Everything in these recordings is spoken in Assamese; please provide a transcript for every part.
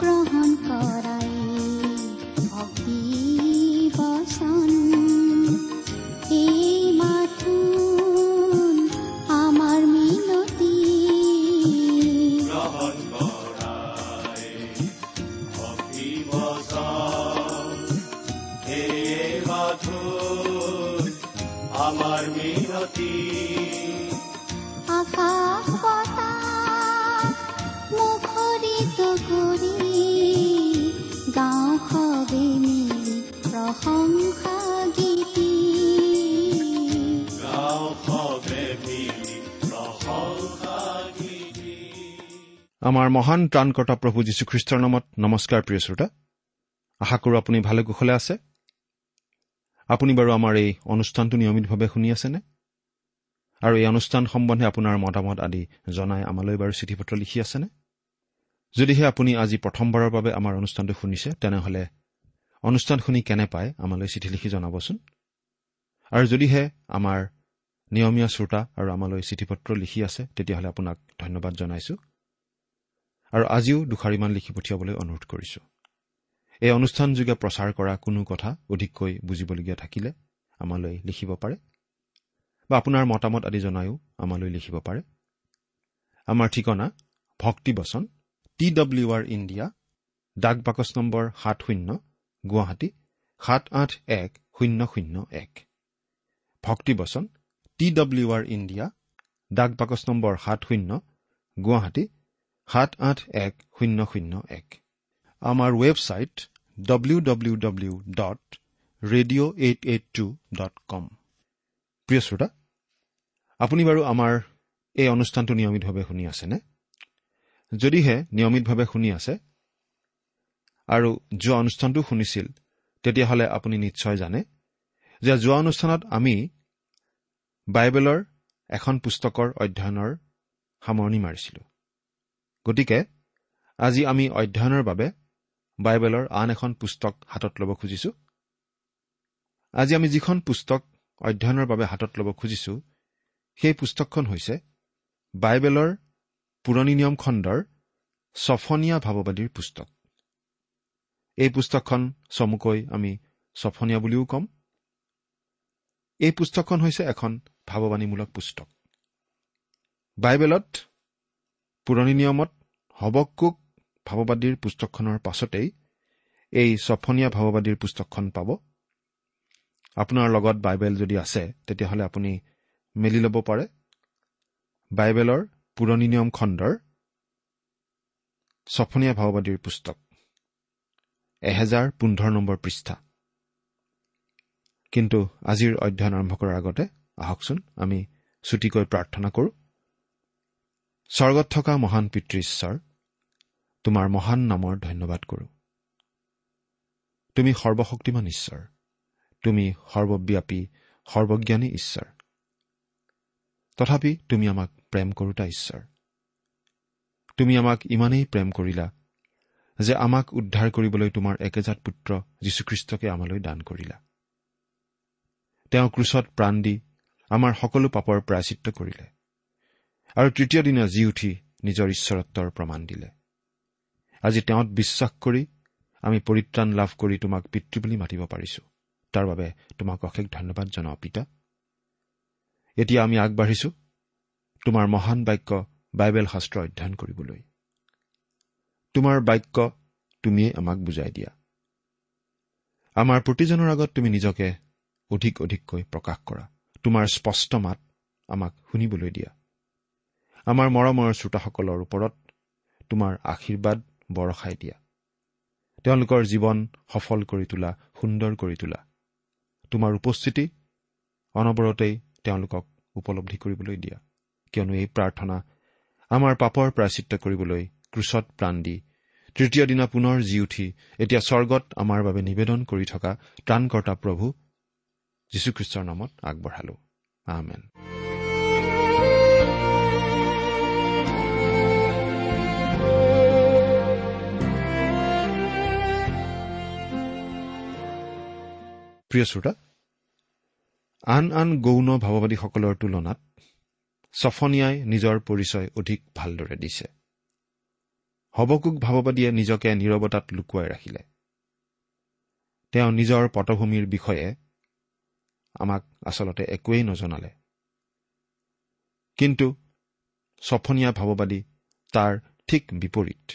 গ্ৰহণ কৰাই আমাৰ মহান ত্ৰাণকৰ্তা প্ৰভু যীশুখ্ৰীষ্টৰ নামত নমস্কাৰ প্ৰিয় শ্ৰোতা। আশা কৰোঁ আপুনি ভালে কুশলে আছে। আপুনি বাৰু আমাৰ এই অনুষ্ঠানটো নিয়মিতভাৱে শুনি আছেনে? আৰু এই অনুষ্ঠান সম্বন্ধে আপোনাৰ মতামত আদি জনাই আমালৈ বাৰু চিঠি পত্ৰ লিখি আছেনে? যদিহে আপুনি আজি প্ৰথমবাৰৰ বাবে আমাৰ অনুষ্ঠানটো শুনিছে তেনেহ'লে অনুষ্ঠান শুনি কেনে পায় আমালৈ চিঠি লিখি জনাবচোন। আৰু যদিহে আমাৰ নিয়মীয়া শ্ৰোতা আৰু আমালৈ চিঠি পত্ৰ লিখি আছে তেতিয়াহ'লে আপোনাক ধন্যবাদ জনাইছোঁ। আৰু আজিও দুষাৰিমান লিখি পঠিয়াবলৈ অনুৰোধ কৰিছো। এই অনুষ্ঠানযোগে প্ৰচাৰ কৰা কোনো কথা অধিককৈ বুজিবলগীয়া থাকিলে আমালৈ লিখিব পাৰে বা আপোনাৰ মতামত আদি জনায়ো আমালৈ লিখিব পাৰে। আমাৰ ঠিকনা ভক্তিবচন টি ডব্লিউ আৰ ইণ্ডিয়া ডাক বাকচ নম্বৰ সাত শূন্য গুৱাহাটী সাত আঠ এক শূন্য শূন্য এক। ভক্তিবচন টি ডব্লিউ আৰ ইণ্ডিয়া ডাক বাকচ নম্বৰ সাত শূন্য গুৱাহাটী সাত আঠ এক শূন্য শূন্য এক। আমাৰ website W W W dot radio' eight eight two dot com প্ৰিয় শ্ৰোতা আপুনি বাৰু আমাৰ এই অনুষ্ঠানটো নিয়মিতভাৱে শুনি আছেনে? যদিহে নিয়মিতভাৱে শুনি আছে আৰু যোৱা অনুষ্ঠানটো শুনিছিল তেতিয়াহ'লে আপুনি নিশ্চয় জানে যে যোৱা অনুষ্ঠানত আমি বাইবেলৰ এখন পুস্তকৰ অধ্যয়নৰ সামৰণি মাৰিছিলোঁ। গতিকে আজি আমি অধ্যয়নৰ বাবে বাইবেলৰ আন এখন পুস্তক হাতত ল'ব খুজিছো। আজি আমি যিখন পুস্তক অধ্যয়নৰ বাবে হাতত ল'ব খুজিছো সেই পুস্তকখন হৈছে বাইবেলৰ পুৰণি নিয়ম খণ্ডৰ ছফনীয়া ভাৱবাদীৰ পুস্তক। এই পুস্তকখন চমুকৈ আমি ছফনীয়া বুলিও ক'ম। এই পুস্তকখন হৈছে এখন ভাৱবাণীমূলক পুস্তক। বাইবেলত পুৰণি নিয়মত হবকুক ভাৱবাদীৰ পুস্তকখনৰ পাছতেই এই ছফনীয়া ভাৱবাদীৰ পুস্তকখন পাব। আপোনাৰ লগত বাইবেল যদি আছে তেতিয়াহ'লে আপুনি মেলি ল'ব পাৰে। বাইবেলৰ পুৰণি নিয়ম খণ্ডৰ ছফনীয়া ভাৱবাদীৰ পুস্তক এহেজাৰ পোন্ধৰ নম্বৰ পৃষ্ঠা। কিন্তু আজিৰ অধ্যয়ন আৰম্ভ কৰাৰ আগতে আহকচোন আমি ছুটিকৈ প্ৰাৰ্থনা কৰোঁ। স্বৰ্গত থকা মহান পিতৃ ঈশ্বৰ তোমাৰ মহান নামৰ ধন্যবাদ কৰোঁ। তুমি সৰ্বশক্তিমান ঈশ্বৰ। তুমি সৰ্বব্যাপী সৰ্বজ্ঞানী ঈশ্বৰ। তথাপি তুমি আমাক প্ৰেম কৰোতা ঈশ্বৰ। তুমি আমাক ইমানেই প্ৰেম কৰিলা যে আমাক উদ্ধাৰ কৰিবলৈ তোমাৰ একেজাত পুত্ৰ যীশুখ্ৰীষ্টকে আমালৈ দান কৰিলা। তেওঁ ক্ৰুচত প্ৰাণ দি আমাৰ সকলো পাপৰ প্ৰায়চিত্ৰ কৰিলে আৰু তৃতীয় দিনা জি উঠি নিজৰ ঈশ্বৰত্বৰ প্ৰমাণ দিলে। আজি তেওঁত বিশ্বাস কৰি আমি পৰিত্ৰাণ লাভ কৰি তোমাক পিতৃ বুলি মাতিব পাৰিছো। তাৰ বাবে তোমাক অশেষ ধন্যবাদ জনাওঁ পিতা। এতিয়া আমি আগবাঢ়িছো তোমাৰ মহান বাক্য বাইবেল শাস্ত্ৰ অধ্যয়ন কৰিবলৈ। তোমাৰ বাক্য তুমিয়েই আমাক বুজাই দিয়া। আমাৰ প্ৰতিজনৰ আগত তুমি নিজকে অধিক অধিককৈ প্ৰকাশ কৰা। তোমাৰ স্পষ্ট মাত আমাক শুনিবলৈ দিয়া। আমাৰ মৰমৰ শ্ৰোতাসকলৰ ওপৰত তোমাৰ আশীৰ্বাদ বৰষাই দিয়া। তেওঁলোকৰ জীৱন সফল কৰি তোলা সুন্দৰ কৰি তোলা। তোমাৰ উপস্থিতি অনবৰতেই তেওঁলোকক উপলব্ধি কৰিবলৈ দিয়া। কিয়নো এই প্ৰাৰ্থনা আমাৰ পাপৰ প্ৰাচিত্য কৰিবলৈ ক্ৰুচত প্ৰাণ দি তৃতীয় দিনা পুনৰ জি উঠি এতিয়া স্বৰ্গত আমাৰ বাবে নিবেদন কৰি থকা ত্ৰাণকৰ্তা প্ৰভু যীশুখ্ৰীষ্টৰ নামত আগবঢ়ালো। আমেন। প্ৰিয় শ্ৰোতা আন আন গৌণ ভাৱবাদীসকলৰ তুলনাত ছফনিয়াই নিজৰ পৰিচয় অধিক ভালদৰে দিছে। হবকুক ভাৱবাদীয়ে নিজকে নিৰৱতাত লুকুৱাই ৰাখিলে। তেওঁ নিজৰ পটভূমিৰ বিষয়ে আমাক আচলতে একোৱেই নজনালে। কিন্তু ছফনীয়া ভাৱবাদী তাৰ ঠিক বিপৰীত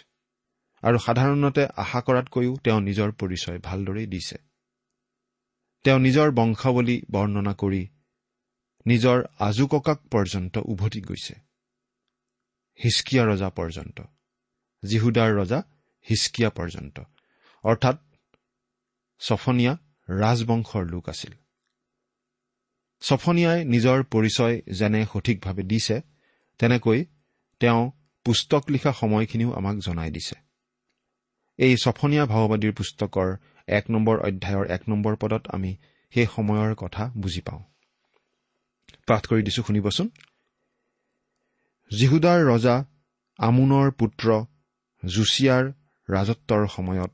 আৰু সাধাৰণতে আশা কৰাতকৈও তেওঁ নিজৰ পৰিচয় ভালদৰেই দিছে। তেওঁ নিজৰ বংশাৱলী বৰ্ণনা কৰি নিজৰ আজুককাক পৰ্যন্ত উভতি গৈছে। হিচকিয়া ৰজা পৰ্যন্ত জিহুদাৰ ৰজা হিচকিয়া পৰ্যন্ত। অৰ্থাৎ ছফনীয়া ৰাজবংশৰ লোক আছিল। ছফনীয়াই নিজৰ পৰিচয় যেনে সঠিকভাৱে দিছে তেনেকৈ তেওঁ পুস্তক লিখা সময়খিনিও আমাক জনাই দিছে। এই ছফনীয়া ভাওবাদীৰ পুস্তকৰ এক নম্বৰ অধ্যায়ৰ এক নম্বৰ পদত আমি সেই সময়ৰ কথা বুজি পাওঁ। পাঠ কৰি দিছো শুনিবচোন। জিহুদাৰ ৰজা আমোনৰ পুত্ৰ জুচিয়াৰ ৰাজত্বৰ সময়ত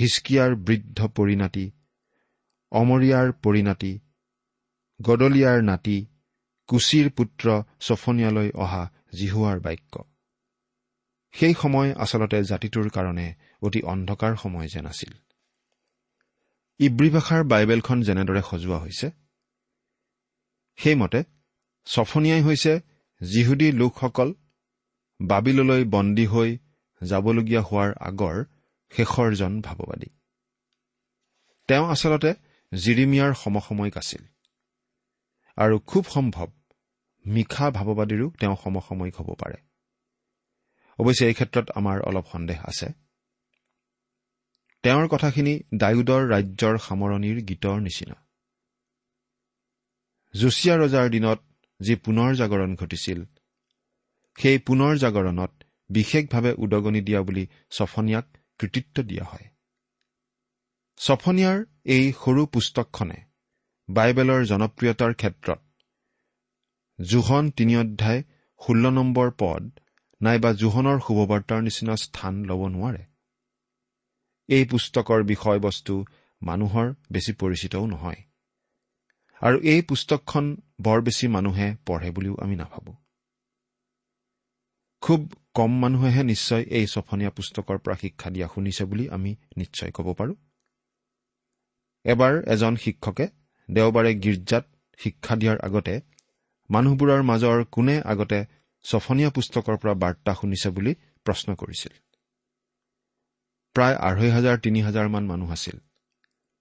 হিচকিয়াৰ বৃদ্ধ পৰিণাতি অমৰীয়াৰ পৰিণাতি গদলিয়াৰ নাতি কুচিৰ পুত্ৰ ছফনীয়ালৈ অহা জিহুৱাৰ বাক্য। সেই সময় আচলতে জাতিটোৰ কাৰণে অতি অন্ধকাৰ সময় যেন আছিল। ইব্ৰী ভাষাৰ বাইবেলখন যেনেদৰে সজোৱা হৈছে সেইমতে ছফনীয়াই হৈছে যিহুদী লোকসকল বাবিললৈ বন্দী হৈ যাবলগীয়া হোৱাৰ আগৰ শেষৰজন ভাৱবাদী। তেওঁ আচলতে জিৰিমিয়াৰ সমসাময়িক আছিল আৰু খুব সম্ভৱ মিশা ভাৱবাদীৰো তেওঁ সমসাময়িক হ'ব পাৰে। অৱশ্যে এই ক্ষেত্ৰত আমাৰ অলপ সন্দেহ আছে। তেওঁৰ কথাখিনি ডায়ুদৰ ৰাজ্যৰ সামৰণিৰ গীতৰ নিচিনা। জুচিয়া ৰজাৰ দিনত যি পুনৰ জাগৰণ ঘটিছিল সেই পুনৰ জাগৰণত বিশেষভাৱে উদগনি দিয়া বুলি ছফনীয়াক কৃতিত্ব দিয়া হয়। ছফনীয়াৰ এই সৰু পুস্তকখনে বাইবেলৰ জনপ্ৰিয়তাৰ ক্ষেত্ৰত জোহন তিনি অধ্যায় ষোল্ল নম্বৰ পদ নাইবা জোহনৰ শুভবাৰ্তাৰ নিচিনা স্থান ল'ব নোৱাৰে। এই পুস্তকৰ বিষয়বস্তু মানুহৰ বেছি পৰিচিতও নহয়। আৰু এই পুস্তকখন বৰ বেছি মানুহে পঢ়ে বুলিও আমি নাভাবোঁ। খুব কম মানুহেহে নিশ্চয় এই ছফনীয়া পুস্তকৰ পৰা শিক্ষা দিয়া শুনিছে বুলি আমি নিশ্চয় ক'ব পাৰোঁ। এবাৰ এজন শিক্ষকে দেওবাৰে গীৰ্জাত শিক্ষা দিয়াৰ আগতে মানুহবোৰৰ মাজৰ কোনে আগতে ছফনীয়া পুস্তকৰ পৰা বাৰ্তা শুনিছে বুলি প্ৰশ্ন কৰিছিল। প্ৰায় আঢ়ৈ হাজাৰ তিনি হাজাৰমান মানুহ আছিল।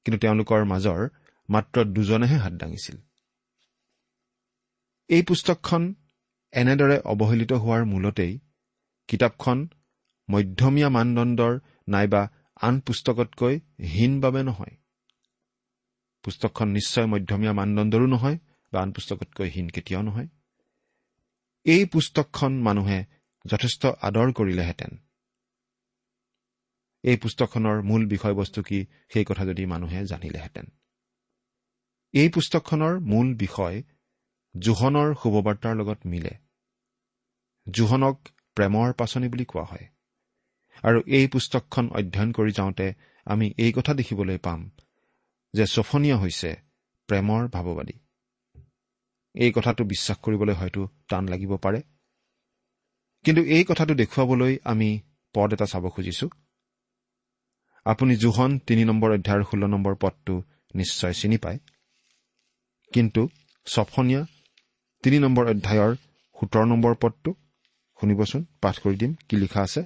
কিন্তু তেওঁলোকৰ মাজৰ মাত্ৰ দুজনেহে হাত দাঙিছিল। এই পুস্তকখন এনেদৰে অৱহেলিত হোৱাৰ মূলতেই কিতাপখন মধ্যমীয়া মানদণ্ডৰ নাইবা আন পুস্তকতকৈ হীন বাবে নহয়। পুস্তকখন নিশ্চয় মধ্যমীয়া মানদণ্ডৰো নহয় বা আন পুস্তকতকৈ হীন কেতিয়াও নহয়। এই পুস্তকখন মানুহে যথেষ্ট আদৰ কৰিলেহেঁতেন। এই পুস্তকখনৰ মূল বিষয়বস্তু কি সেই কথা যদি মানুহে জানিলেহেঁতেন। এই পুস্তকখনৰ মূল বিষয় জোহনৰ শুভবাৰ্তাৰ লগত মিলে। জোহনক প্ৰেমৰ পাচনি বুলি কোৱা হয়। আৰু এই পুস্তকখন অধ্যয়ন কৰি যাওঁতে আমি এই কথা দেখিবলৈ পাম যে ছফনীয়া হৈছে প্ৰেমৰ ভাৱবাদী। এই কথাটো বিশ্বাস কৰিবলৈ হয়তো টান লাগিব পাৰে। কিন্তু এই কথাটো দেখুৱাবলৈ আমি পদ এটা চাব খুজিছো। আপুনি জোহন তিনি নম্বৰ অধ্যায়ৰ ষোল্ল নম্বৰ পদটো নিশ্চয় চিনি পায়। কিন্তু ছফনীয়া তিনি নম্বৰ অধ্যায়ৰ সোতৰ নম্বৰ পদটো শুনিবচোন পাঠ কৰি দিম কি লিখা আছে?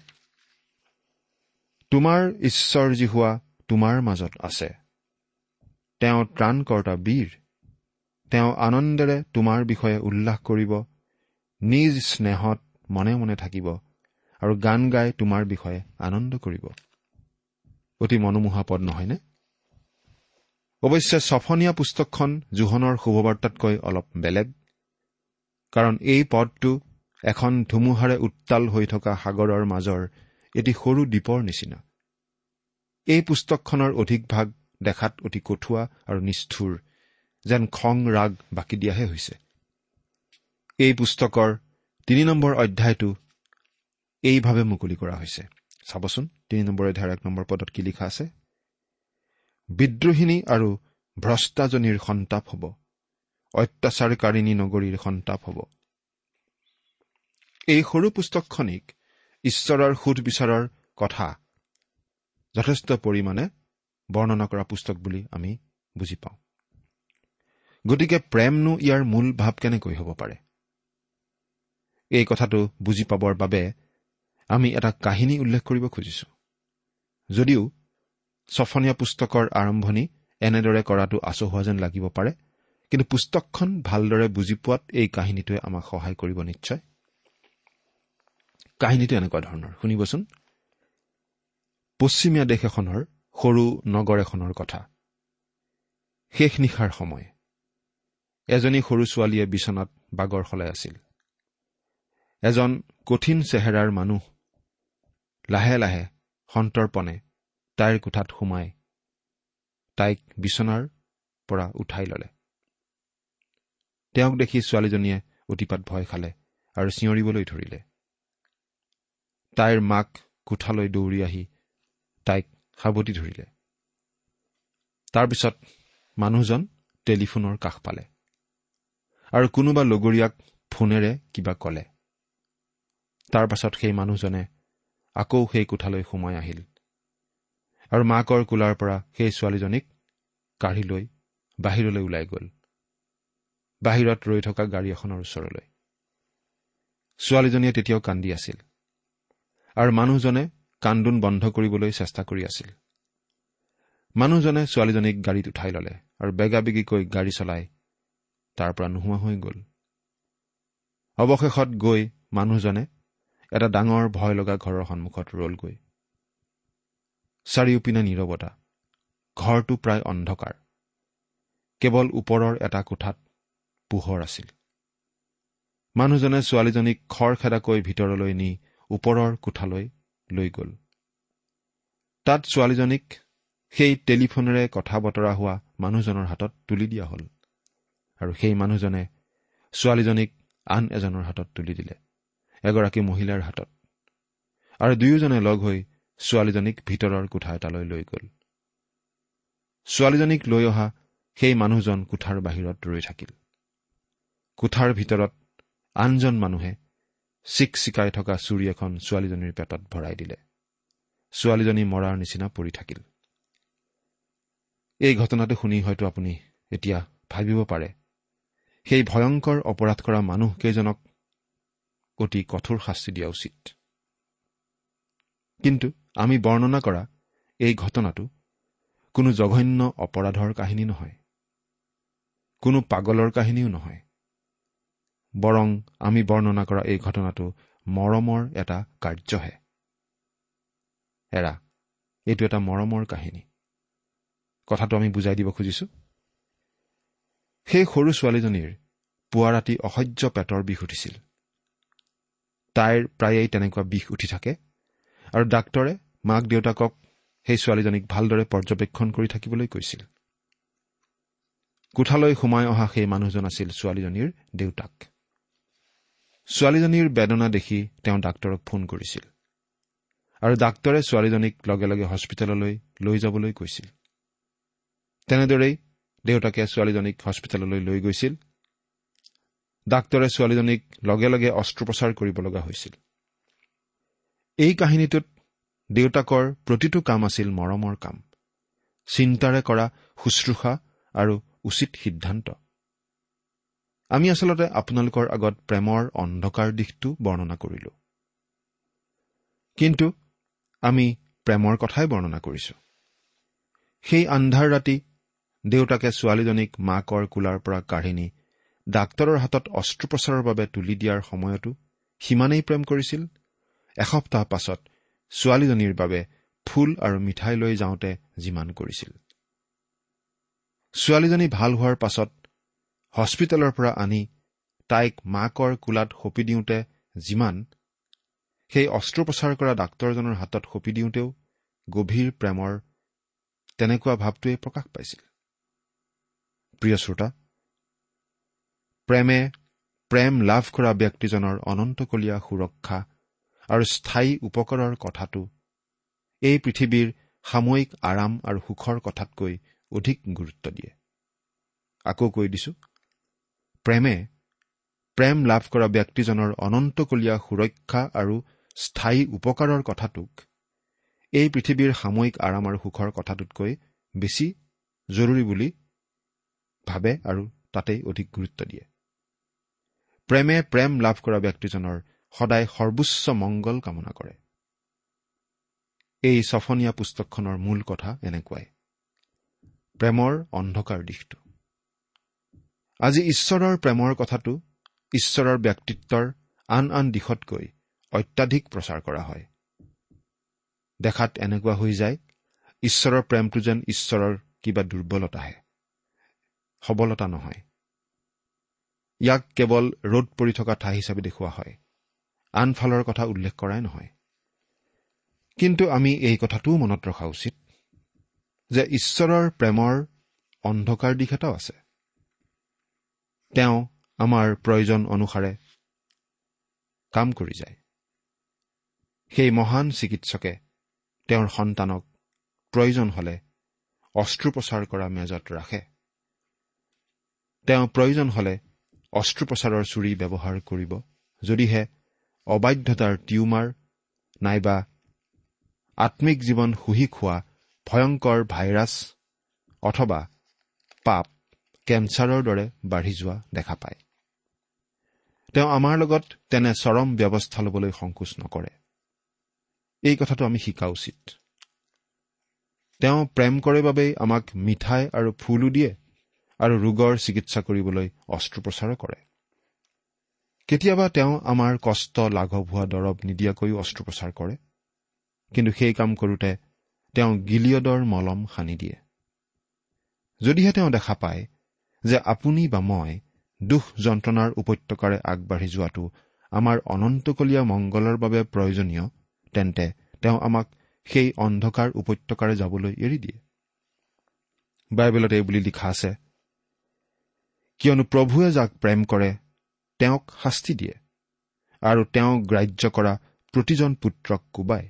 তোমাৰ ঈশ্বৰ যি হোৱা তোমাৰ মাজত আছে। তেওঁ ত্ৰাণকৰ্তা বীৰ। তেওঁ আনন্দেৰে তোমাৰ বিষয়ে উল্লাস কৰিব নিজ স্নেহত মনে মনে থাকিব আৰু গান গাই তোমাৰ বিষয়ে আনন্দ কৰিব। অতি মনোমোহা পদ নহয়নে? অৱশ্যে ছফনীয়া পুস্তকখন জোহনৰ শুভবাৰ্তাতকৈ অলপ বেলেগ কাৰণ এই পদটো এখন ধুমুহাৰে উত্তাল হৈ থকা সাগৰৰ মাজৰ এটি সৰু দ্বীপৰ নিচিনা। এই পুস্তকখনৰ অধিক ভাগ দেখাত অতি কঠুৱা আৰু নিষ্ঠুৰ। যেন খং ৰাগ বাকি দিয়াহে হৈছে। এই পুস্তকৰ তিনি নম্বৰ অধ্যায়টো এইভাৱে মুকলি কৰা হৈছে। চাবচোন তিনি নম্বৰ অধ্যায়ৰ এক নম্বৰ পদত কি লিখা আছে? বিদ্ৰোহিনী আৰু ভ্ৰষ্টাজনীৰ সন্তাপ হ'ব। অত্যাচাৰকাৰিণী নগৰীৰ সন্তাপ হ'ব। এই সৰু পুস্তকখনিক ঈশ্বৰৰ সুধবিচাৰৰ কথা যথেষ্ট পৰিমাণে বৰ্ণনা কৰা পুস্তক বুলি আমি বুজি পাওঁ। গতিকে প্ৰেমনো ইয়াৰ মূল ভাৱ কেনেকৈ হ'ব পাৰে? এই কথাটো বুজি পাবৰ বাবে আমি এটা কাহিনী উল্লেখ কৰিব খুজিছো। যদিও ছফনীয়া পুস্তকৰ আৰম্ভণি এনেদৰে কৰাটো আচহুৱা যেন লাগিব পাৰে কিন্তু পুস্তকখন ভালদৰে বুজি পোৱাত এই কাহিনীটোৱে আমাক সহায় কৰিব নিশ্চয়। কাহিনীটো এনেকুৱা ধৰণৰ শুনিবচোন। পশ্চিমীয়া দেশ এখনৰ সৰু নগৰ এখনৰ কথা। শেষ নিশাৰ সময়। এজনী সৰু ছোৱালীয়ে বিচনাত বাগৰ সলাই আছিল। এজন কঠিন চেহেৰাৰ মানুহ। লাহে লাহে সন্তৰ্পণে তাইৰ কোঠাত সোমাই তাইক বিচনাৰ পৰা উঠাই ললে। তেওঁক দেখি ছোৱালীজনীয়ে অতিপাত ভয় খালে আৰু চিঞৰিবলৈ ধৰিলে। তাইৰ মাক কোঠালৈ দৌৰি আহি তাইক সাৱটি ধৰিলে। তাৰপিছত মানুহজন টেলিফোনৰ কাষ পালে। আৰু কোনোবা লগৰীয়াক ফোনেৰে কিবা ক'লে। তাৰ পাছত সেই মানুহজনে আকৌ সেই কোঠালৈ সোমাই আহিল। আৰু মাকৰ কোলাৰ পৰা সেই ছোৱালীজনীক কাঢ়ি লৈ বাহিৰলৈ ওলাই গ'ল। বাহিৰত ৰৈ থকা গাড়ী এখনৰ ওচৰলৈ। ছোৱালীজনীয়ে তেতিয়াও কান্দি আছিল। আৰু মানুহজনে কান্দোন বন্ধ কৰিবলৈ চেষ্টা কৰি আছিল। মানুহজনে ছোৱালীজনীক গাড়ীত উঠাই ললে আৰু বেগাবেগিকৈ গাড়ী চলাই তাৰ পৰা নোহোৱা হৈ গ'ল। অৱশেষত গৈ মানুহজনে এটা ডাঙৰ ভয় লগা ঘৰৰ সন্মুখত ৰলগৈ। চাৰিওপিনে নীৰৱতা। ঘৰটো প্ৰায় অন্ধকাৰ। কেৱল ওপৰৰ এটা কোঠাত পোহৰ আছিল। মানুহজনে ছোৱালীজনীক খৰখেদাকৈ ভিতৰলৈ নি ওপৰৰ কোঠালৈ লৈ গ'ল। তাত ছোৱালীজনীক সেই টেলিফোনেৰে কথা বতৰা হোৱা মানুহজনৰ হাতত তুলি দিয়া হ'ল। আৰু সেই মানুহজনে ছোৱালীজনীক আন এজনৰ হাতত তুলি দিলে এগৰাকী মহিলাৰ হাতত। আৰু দুয়োজনে লগ হৈ ছোৱালীজনীক ভিতৰৰ কোঠা এটালৈ লৈ গ'ল। ছোৱালীজনীক লৈ অহা সেই মানুহজন কোঠাৰ বাহিৰত ৰৈ থাকিল। কোঠাৰ ভিতৰত আনজন মানুহে চিক চিকাই থকা চুৰি এখন ছোৱালীজনীৰ পেটত ভৰাই দিলে। ছোৱালীজনী মৰাৰ নিচিনা পৰি থাকিল। এই ঘটনাটো শুনি হয়তো আপুনি এতিয়া ভাবিব পাৰে সেই ভয়ংকৰ অপৰাধ কৰা মানুহকেইজনক অতি কঠোৰ শাস্তি দিয়া উচিত। কিন্তু আমি বৰ্ণনা কৰা এই ঘটনাটো কোনো জঘন্য অপৰাধৰ কাহিনী নহয়। কোনো পাগলৰ কাহিনীও নহয়। বৰং আমি বৰ্ণনা কৰা এই ঘটনাটো মৰমৰ এটা কাৰ্যহে। এৰা এইটো এটা মৰমৰ কাহিনী। কথাটো আমি বুজাই দিব খুজিছো। সেই সৰু ছোৱালীজনীৰ পুৱা ৰাতি অসহ্য পেটৰ বিষ উঠিছিল। তাইৰ প্ৰায়েই তেনেকুৱা বিষ উঠি থাকে আৰু ডাক্তৰে মাক দেউতাকক সেই ছোৱালীজনীক ভালদৰে পৰ্যবেক্ষণ কৰি থাকিবলৈ কৈছিল। কোঠালৈ সোমাই অহা সেই মানুহজন আছিল ছোৱালীজনীৰ দেউতাক। ছোৱালীজনীৰ বেদনা দেখি তেওঁ ডাক্তৰক ফোন কৰিছিল আৰু ডাক্তৰে ছোৱালীজনীক লগে লগে হস্পিটেললৈ লৈ যাবলৈ কৈছিল। তেনেদৰেই দেউতাকে ছোৱালীজনীক হস্পিটেললৈ লৈ গৈছিল। ডাক্তৰে ছোৱালীজনীক লগে লগে অস্ত্ৰোপচাৰ কৰিব লগা হৈছিল। এই কাহিনীটোত দেউতাকৰ প্ৰতিটো কাম আছিল মৰমৰ কাম চিন্তাৰে কৰা শুশ্ৰূষা আৰু উচিত সিদ্ধান্ত। আমি আচলতে আপোনালোকৰ আগত প্ৰেমৰ অন্ধকাৰ দিশটো বৰ্ণনা কৰিলো। কিন্তু আমি প্ৰেমৰ কথাই বৰ্ণনা কৰিছো। সেই আন্ধাৰ ৰাতি দেউতাকে ছোৱালীজনীক মাকৰ কোলাৰ পৰা কাঢ়ি নি ডাক্তৰৰ হাতত অস্ত্ৰোপচাৰৰ বাবে তুলি দিয়াৰ সময়তো সিমানেই প্ৰেম কৰিছিল। এসপ্তাহ পাছত ছোৱালীজনীৰ বাবে ফুল আৰু মিঠাই লৈ যাওঁতে যিমান কৰিছিল। ছোৱালীজনী ভাল হোৱাৰ পাছত হস্পিটেলৰ পৰা আনি তাইক মাকৰ কোলাত সঁপি দিওঁতে যিমান সেই অস্ত্ৰোপচাৰ কৰা ডাক্তৰজনৰ হাতত সঁপি দিওঁতেও গভীৰ প্ৰেমৰ তেনেকুৱা ভাৱটোৱেই প্ৰকাশ পাইছিল। প্ৰিয় শ্ৰোতা প্ৰেমে প্ৰেম লাভ কৰা ব্যক্তিজনৰ অনন্তকলীয়া সুৰক্ষা আৰু স্থায়ী উপকাৰৰ কথাটো এই পৃথিৱীৰ সাময়িক আৰাম আৰু সুখৰ কথাতকৈ অধিক গুৰুত্ব দিয়ে। আকৌ কৈ দিছো প্ৰেমে প্ৰেম লাভ কৰা ব্যক্তিজনৰ অনন্তকলীয়া সুৰক্ষা আৰু স্থায়ী উপকাৰৰ কথাটোক এই পৃথিৱীৰ সাময়িক আৰাম আৰু সুখৰ কথাটোতকৈ বেছি জৰুৰী বুলি ভাবে আৰু তাতেই অধিক গুৰুত্ব দিয়ে। প্ৰেমে প্ৰেম লাভ কৰা ব্যক্তিজনৰ সদায় সৰ্বোচ্চ মংগল কামনা কৰে। এই ছফনীয়া পুস্তকখনৰ মূল কথা এনেকুৱাই। প্ৰেমৰ অন্ধকাৰ দিশটো। আজি ঈশ্বৰৰ প্ৰেমৰ কথাটো ঈশ্বৰৰ ব্যক্তিত্বৰ আন আন দিশতকৈ অত্যাধিক প্ৰচাৰ কৰা হয়। দেখাত এনেকুৱা হৈ যায় ঈশ্বৰৰ প্ৰেমটো যেন ঈশ্বৰৰ কিবা দুৰ্বলতাহে। সবলতা নহয়। ইয়াক কেৱল ৰ'দ পৰি থকা ঠাই হিচাপে দেখুওৱা হয়। আনফালৰ কথা উল্লেখ কৰাই নহয়। কিন্তু আমি এই কথাটোও মনত ৰখা উচিত যে ঈশ্বৰৰ প্ৰেমৰ অন্ধকাৰ দিশ এটাও আছে। তেওঁ আমাৰ প্ৰয়োজন অনুসাৰে কাম কৰি যায়। সেই মহান চিকিৎসকে তেওঁৰ সন্তানক প্ৰয়োজন হলে অস্ত্ৰোপচাৰ কৰা মেজত ৰাখে। তেওঁ প্ৰয়োজন হলে অস্ত্ৰোপচাৰৰ চুৰি ব্যৱহাৰ কৰিব। যদিহে অবাধ্যতাৰ টিউমাৰ নাইবা আত্মিক জীৱন শুহি খোৱা ভয়ংকৰ ভাইৰাছ অথবা পাপ কেঞ্চাৰৰ দৰে বাঢ়ি যোৱা দেখা পায়। তেওঁ আমাৰ লগত তেনে চৰম ব্যৱস্থা ল'বলৈ সংকোচ নকৰে। এই কথাটো আমি শিকা উচিত। তেওঁ প্ৰেম কৰে বাবেই আমাক মিঠাই আৰু ফুলো দিয়ে। আৰু ৰোগৰ চিকিৎসা কৰিবলৈ অস্ত্ৰোপচাৰো কৰে। কেতিয়াবা তেওঁ আমাৰ কষ্ট লাঘৱ হোৱা দৰৱ নিদিয়াকৈও অস্ত্ৰোপচাৰ কৰে। কিন্তু সেই কাম কৰোঁতে তেওঁ গিলিয়দৰ মলম সানি দিয়ে। যদিহে তেওঁ দেখা পায় যে আপুনি বা মই দুখ যন্ত্ৰণাৰ উপত্যকাৰে আগবাঢ়ি যোৱাটো আমাৰ অনন্তকলীয়া মংগলৰ বাবে প্ৰয়োজনীয় তেন্তে তেওঁ আমাক সেই অন্ধকাৰ উপত্যকাৰে যাবলৈ এৰি দিয়ে। বাইবেলত এই বুলি লিখা আছে কিয়নো প্ৰভুৱে যাক প্ৰেম কৰে তেওঁক শাস্তি দিয়ে আৰু তেওঁ গ্ৰাহ্য কৰা প্ৰতিজন পুত্ৰক কোবায়।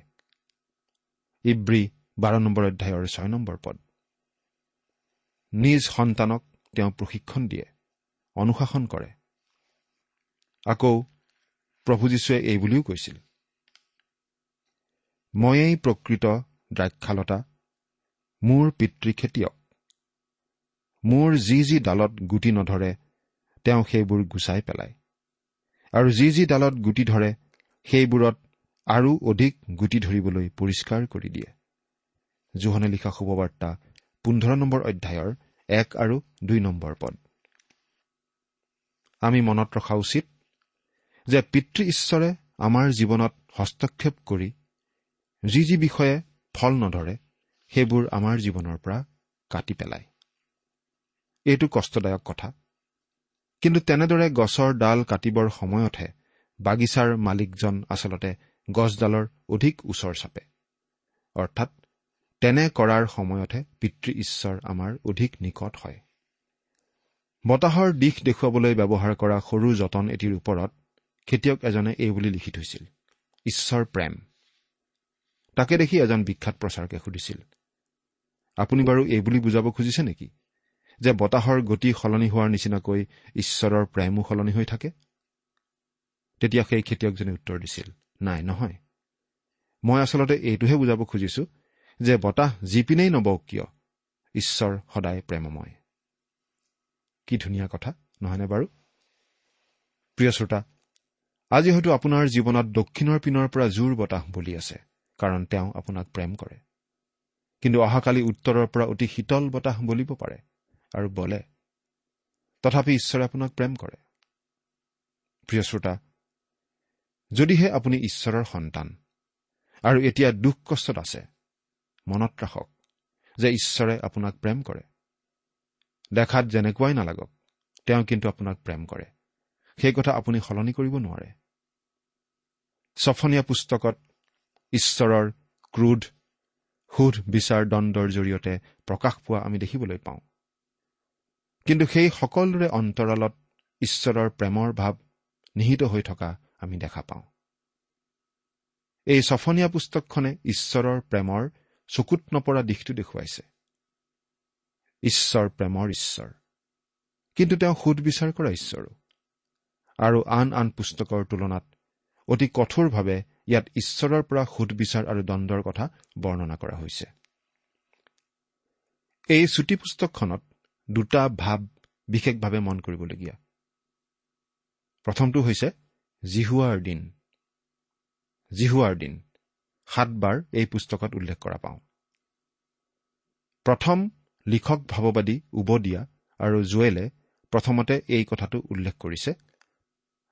ইব্ৰী বাৰ নম্বৰ অধ্যায়ৰ ছয় নম্বৰ পদ। নিজ সন্তানক তেওঁ প্ৰশিক্ষণ দিয়ে অনুশাসন কৰে। আকৌ প্ৰভু যীশুৱে এই বুলিও কৈছিল ময়েই প্ৰকৃত দ্ৰাক্ষালতা মোৰ পিতৃ খেতিয়ক। মোৰ যি যি ডালত গুটি নধৰে তেওঁ সেইবোৰ গুচাই পেলায়। আৰু যি যি ডালত গুটি ধৰে সেইবোৰত আৰু অধিক গুটি ধৰিবলৈ পৰিষ্কাৰ কৰি দিয়ে। জোহনে লিখা শুভবাৰ্তা পোন্ধৰ নম্বৰ অধ্যায়ৰ এক আৰু দুই নম্বৰ পদ। আমি মনত ৰখা উচিত যে পিতৃ ঈশ্বৰে আমাৰ জীৱনত হস্তক্ষেপ কৰি যি যি বিষয়ে ফল নধৰে সেইবোৰ আমাৰ জীৱনৰ পৰা কাটি পেলায়। এইটো কষ্টদায়ক কথা। কিন্তু তেনেদৰে গছৰ ডাল কাটিবৰ সময়তহে বাগিচাৰ মালিকজন আচলতে গছডালৰ অধিক ওচৰ চাপে। অৰ্থাৎ তেনে কৰাৰ সময়তহে পিতৃ ঈশ্বৰ আমাৰ অধিক নিকট হয়। বতাহৰ দিশ দেখুৱাবলৈ ব্যৱহাৰ কৰা সৰু যতন এটিৰ ওপৰত খেতিয়ক এজনে এই বুলি লিখি থৈছিল ঈশ্বৰ প্ৰেম। তাকে দেখি এজন বিখ্যাত প্ৰচাৰকে সুধিছিল আপুনি বাৰু এই বুলি বুজাব খুজিছে নেকি? যে বতাহৰ গতি সলনি হোৱাৰ নিচিনাকৈ ঈশ্বৰৰ প্ৰেমো সলনি হৈ থাকে? তেতিয়া সেই খেতিয়কজনে উত্তৰ দিছিল নাই নহয়। মই আচলতে এইটোহে বুজাব খুজিছো যে বতাহ যিপিনেই নবওক কিয় ঈশ্বৰ সদায় প্ৰেমময়। কি ধুনীয়া কথা নহয়নে বাৰু? প্ৰিয় শ্ৰোতা আজি হয়তো আপোনাৰ জীৱনত দক্ষিণৰ পিনৰ পৰা জোৰ বতাহ বলি আছে কাৰণ তেওঁ আপোনাক প্ৰেম কৰে। কিন্তু অহাকালি উত্তৰৰ পৰা অতি শীতল বতাহ বলিব পাৰে। আৰু বলে তথাপি ঈশ্বৰে আপোনাক প্ৰেম কৰে। প্ৰিয় শ্ৰোতা যদিহে আপুনি ঈশ্বৰৰ সন্তান আৰু এতিয়া দুখ কষ্টত আছে মনত ৰাখক যে ঈশ্বৰে আপোনাক প্ৰেম কৰে। দেখাত যেনেকুৱাই নালাগক তেওঁ কিন্তু আপোনাক প্ৰেম কৰে। সেই কথা আপুনি সলনি কৰিব নোৱাৰে। ছফনীয়া পুস্তকত ঈশ্বৰৰ ক্ৰোধ সোধ বিচাৰ দণ্ডৰ জৰিয়তে প্ৰকাশ পোৱা আমি দেখিবলৈ পাওঁ। কিন্তু সেই সকলোৰে অন্তৰালত ঈশ্বৰৰ প্ৰেমৰ ভাৱ নিহিত হৈ থকা আমি দেখা পাওঁ। এই ছফনীয়া পুস্তকখনে ঈশ্বৰৰ প্ৰেমৰ চকুত নপৰা দিশটো দেখুৱাইছে। ঈশ্বৰ প্ৰেমৰ ঈশ্বৰ। কিন্তু তেওঁ সুদবিচাৰ কৰা ঈশ্বৰো। আৰু আন আন পুস্তকৰ তুলনাত অতি কঠোৰভাৱে ইয়াত ঈশ্বৰৰ পৰা সুদবিচাৰ আৰু দণ্ডৰ কথা বৰ্ণনা কৰা হৈছে। এই চুটি পুস্তকখনত দুটা ভাৱ বিশেষভাৱে মন কৰিবলগীয়া। প্ৰথমটো হৈছে জিহুৱাৰ দিন। জিহুৱাৰ দিন। সাতবাৰ এই পুস্তকত উল্লেখ কৰা পাওঁ। প্ৰথম লিখক ভাৱবাদী উবদিয়া আৰু জুৱেলে প্ৰথমতে এই কথাটো উল্লেখ কৰিছে।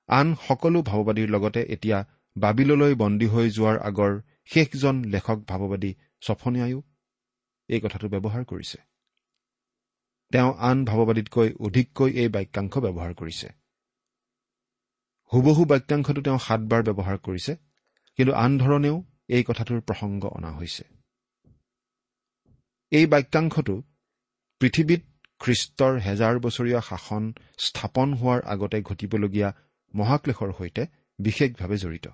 আন সকলো ভাৱবাদীৰ লগতে এতিয়া বাবিললৈ বন্দী হৈ যোৱাৰ আগৰ শেষজন লেখক ভাৱবাদী ছফনীয়ায়ো এই কথাটো ব্যৱহাৰ কৰিছে। তেওঁ আন ভাৱবাদীতকৈ অধিককৈ এই বাক্যাংশ ব্যৱহাৰ কৰিছে। হুবহু বাক্যাংশটো তেওঁ সাতবাৰ ব্যৱহাৰ কৰিছে কিন্তু আন ধৰণেও এই কথাটোৰ প্ৰসংগ অনা হৈছে। এই বাক্যাংশটো পৃথিৱীত খ্ৰীষ্টৰ হেজাৰ বছৰীয়া শাসন স্থাপন হোৱাৰ আগতে ঘটিবলগীয়া মহাক্লেশৰ সৈতে বিশেষভাৱে জড়িত।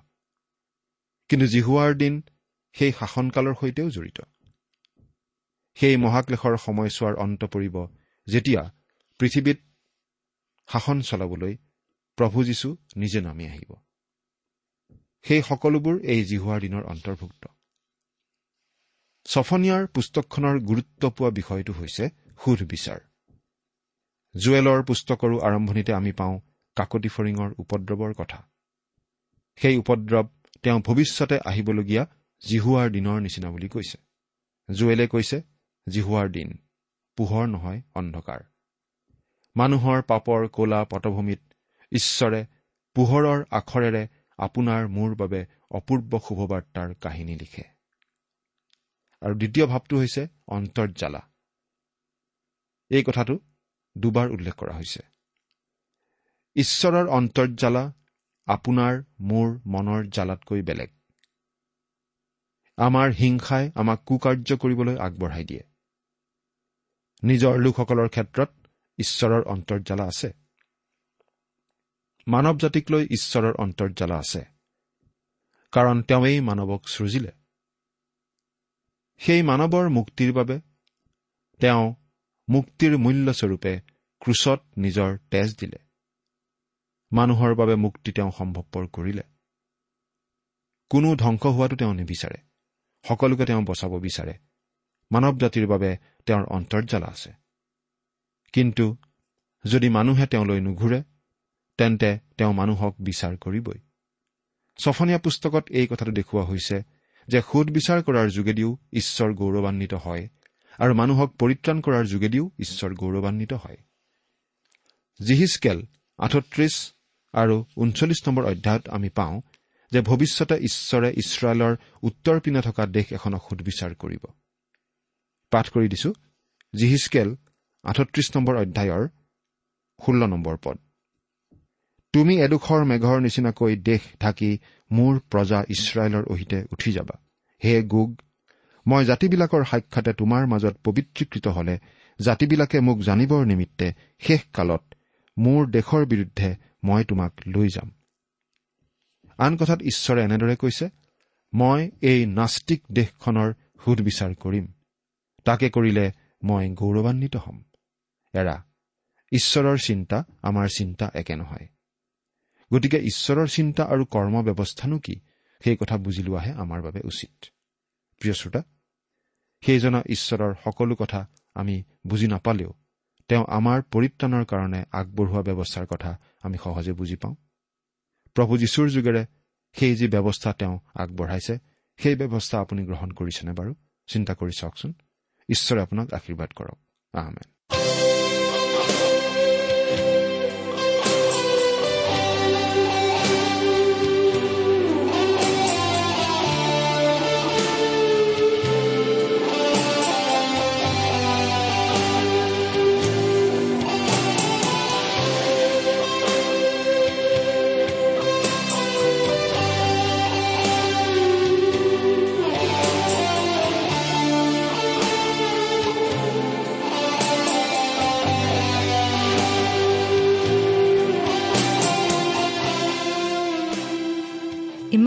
কিন্তু জিহুৱাৰ দিন সেই শাসনকালৰ সৈতেও জড়িত। সেই মহাক্লেশৰ সময়ছোৱাৰ অন্ত পৰিব যেতিয়া পৃথিৱীত শাসন চলাবলৈ প্ৰভু যীশু নিজে নামি আহিব। সেই সকলোবোৰ এই জিহুৱাৰ দিনৰ অন্তৰ্ভুক্ত। ছফনীয়াৰ পুস্তকখনৰ গুৰুত্ব পোৱা বিষয়টো হৈছে সুধ বিচাৰ। জুৱেলৰ পুস্তকৰো আৰম্ভণিতে আমি পাওঁ কাকতি ফৰিঙৰ উপদ্ৰৱৰ কথা। সেই উপদ্ৰৱ তেওঁ ভৱিষ্যতে আহিবলগীয়া জিহুৱাৰ দিনৰ নিচিনা বুলি কৈছে। জুৱেলে কৈছে জিহুৱাৰ দিন। পোহৰ নহয় অন্ধকাৰ। মানুহৰ পাপৰ কলা পটভূমিত ঈশ্বৰে পোহৰৰ আখৰেৰে আপোনাৰ মোৰ বাবে অপূৰ্ব শুভবাৰ্তাৰ কাহিনী লিখে। আৰু দ্বিতীয় ভাৱটো হৈছে অন্তৰ্জালা এই কথাটো দুবাৰ উল্লেখ কৰা হৈছে। ঈশ্বৰৰ অন্তৰ্জালা আপোনাৰ মোৰ মনৰ জালাতকৈ বেলেগ। আমাৰ হিংসাই আমাক কুকাৰ্য কৰিবলৈ আগবঢ়াই দিয়ে। নিজৰ লোকসকলৰ ক্ষেত্ৰত ঈশ্বৰৰ অন্তৰ্জালা আছে। মানৱ জাতিক লৈ ঈশ্বৰৰ অন্তৰ্জালা আছে। কাৰণ তেওঁৱেই মানৱক সৃজিলে। সেই মানৱৰ মুক্তিৰ বাবে তেওঁ মুক্তিৰ মূল্যস্বৰূপে ক্ৰুচত নিজৰ তেজ দিলে। মানুহৰ বাবে মুক্তি তেওঁ সম্ভৱপৰ কৰিলে। কোনো ধ্বংস হোৱাটো তেওঁ নিবিচাৰে। সকলোকে তেওঁ বচাব বিচাৰে। মানৱ জাতিৰ বাবে তেওঁৰ অন্তৰ্জালা আছে। কিন্তু যদি মানুহে তেওঁলৈ নুঘূৰে তেন্তে তেওঁ মানুহক বিচাৰ কৰিবই। ছফনীয়া পুস্তকত এই কথাটো দেখুওৱা হৈছে যে সোধ বিচাৰ কৰাৰ যোগেদিও ঈশ্বৰ গৌৰৱান্বিত হয় আৰু মানুহক পৰিত্ৰাণ কৰাৰ যোগেদিও ঈশ্বৰ গৌৰৱান্বিত হয়। জিহিচকেল আঠত্ৰিশ আৰু ঊনচল্লিছ নম্বৰ অধ্যায়ত আমি পাওঁ যে ভৱিষ্যতে ঈশ্বৰে ইছৰাইলৰ উত্তৰ পিনে থকা দেশ এখনক সুদবিচাৰ কৰিব। পাঠ কৰি দিছো। জিহিচকেল আঠত্ৰিশ নম্বৰ অধ্যায়ৰ ষোল্ল নম্বৰ পদ। তুমি এডোখৰ মেঘৰ নিচিনাকৈ দেশ ঢাকি মোৰ প্ৰজা ইছৰাইলৰ অহিতে উঠি যাবা। হে গোগ মই জাতিবিলাকৰ সাক্ষাতে তোমাৰ মাজত পবিত্ৰীকৃত হলে জাতিবিলাকে মোক জানিবৰ নিমিত্তে শেষ কালত মোৰ দেশৰ বিৰুদ্ধে মই তোমাক লৈ যাম। আন কথাত ঈশ্বৰে এনেদৰে কৈছে মই এই নাস্তিক দেশখনৰ সুধবিচাৰ কৰিম। তাকে কৰিলে মই গৌৰৱান্বিত হ'ম। এৰা ঈশ্বৰৰ চিন্তা আমাৰ চিন্তা একে নহয়। গতিকে ঈশ্বৰৰ চিন্তা আৰু কৰ্ম ব্যৱস্থানো কি সেই কথা বুজি লোৱাহে আমাৰ বাবে উচিত। প্ৰিয় শ্ৰোতা সেইজনা ঈশ্বৰৰ সকলো কথা আমি বুজি নাপালেও তেওঁ আমাৰ পৰিত্ৰাণৰ কাৰণে আগবঢ়োৱা ব্যৱস্থাৰ কথা আমি সহজে বুজি পাওঁ। প্ৰভু যীশুৰ যোগেৰে সেই যি ব্যৱস্থা তেওঁ আগবঢ়াইছে সেই ব্যৱস্থা আপুনি গ্ৰহণ কৰিছেনে বাৰু? চিন্তা কৰি চাওকচোন। ঈশ্বৰে আপোনাক আশীৰ্বাদ কৰক। আহমেদ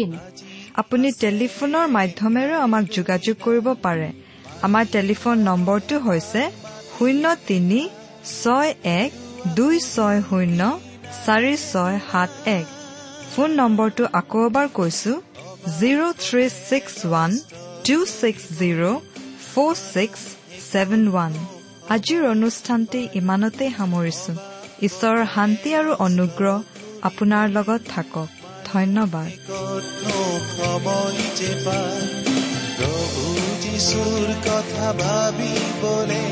ইন আপুনি টেলিফোনৰ মাধ্যমেৰেও আমাক যোগাযোগ কৰিব পাৰে। আমাৰ টেলিফোন নম্বৰটো হৈছে শূন্য তিনি ছয় এক দুই ছয় শূন্য চাৰি ছয় সাত এক। ফোন নম্বৰটো আকৌ এবাৰ কৈছো zero' three six one two six zero' four six seven one আজিৰ অনুষ্ঠানটি ইমানতেই সামৰিছো। ঈশ্বৰৰ শান্তি আৰু অনুগ্ৰহ আপোনাৰ লগত থাকক। ধন্যবাদ। কতনো সময় যে পায় প্ৰভু যিশুৰ কথা ভাবিবলে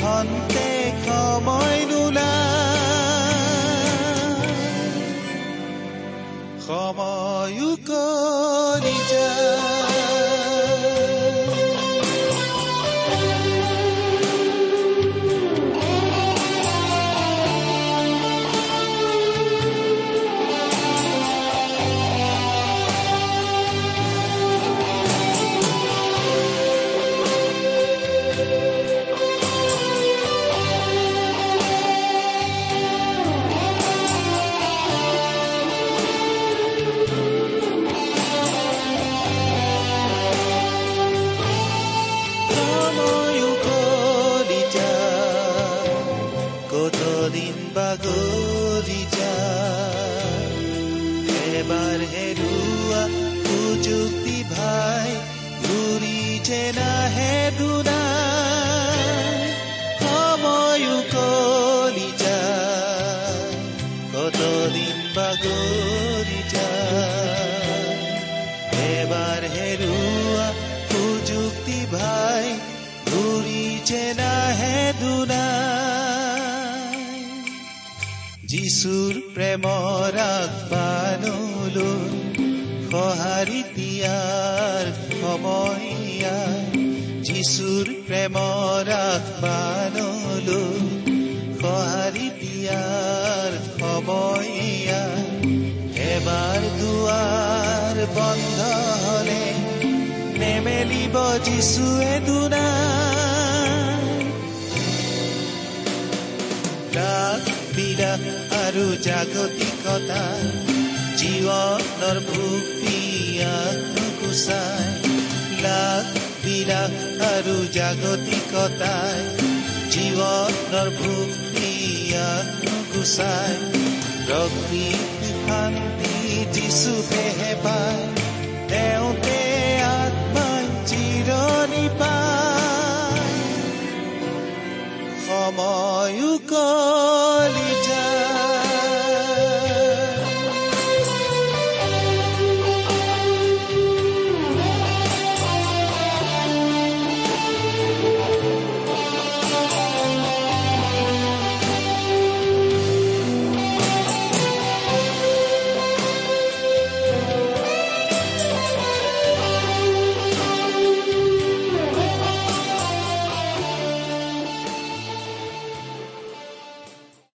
খন্তে সময় নোলায় সময়ো কৰি ভাই ঘূৰি যে নাহে দুনাই সময়ো কৰি যায় কতদিন বাগৰি যায়। এবাৰ হেৰুৱা সুযোগটি ভাই ঘূৰি যে নাহে দুনাই যিচুৰ প্ৰেমৰ আগবানলৈ সঁহাৰি দিয়াৰ সময়। যিচুৰ প্ৰেমৰ আগবানলৈ সঁহাৰি দিয়াৰ সময়। এবাৰ দুৱাৰ বন্ধ হলে নেমেলিব যিচুৱে বিলাস আৰু জাগতিকতা জীৱনৰ আত্মকুচাই লাখ বিলাস আৰু জাগতিকতাই জীৱনৰ ভুক্তি আত্মকুচাই প্ৰকৃতি শান্তি যিচুতেহে পায় তেওঁতে আত্মাই চিৰণি পায় সময়ো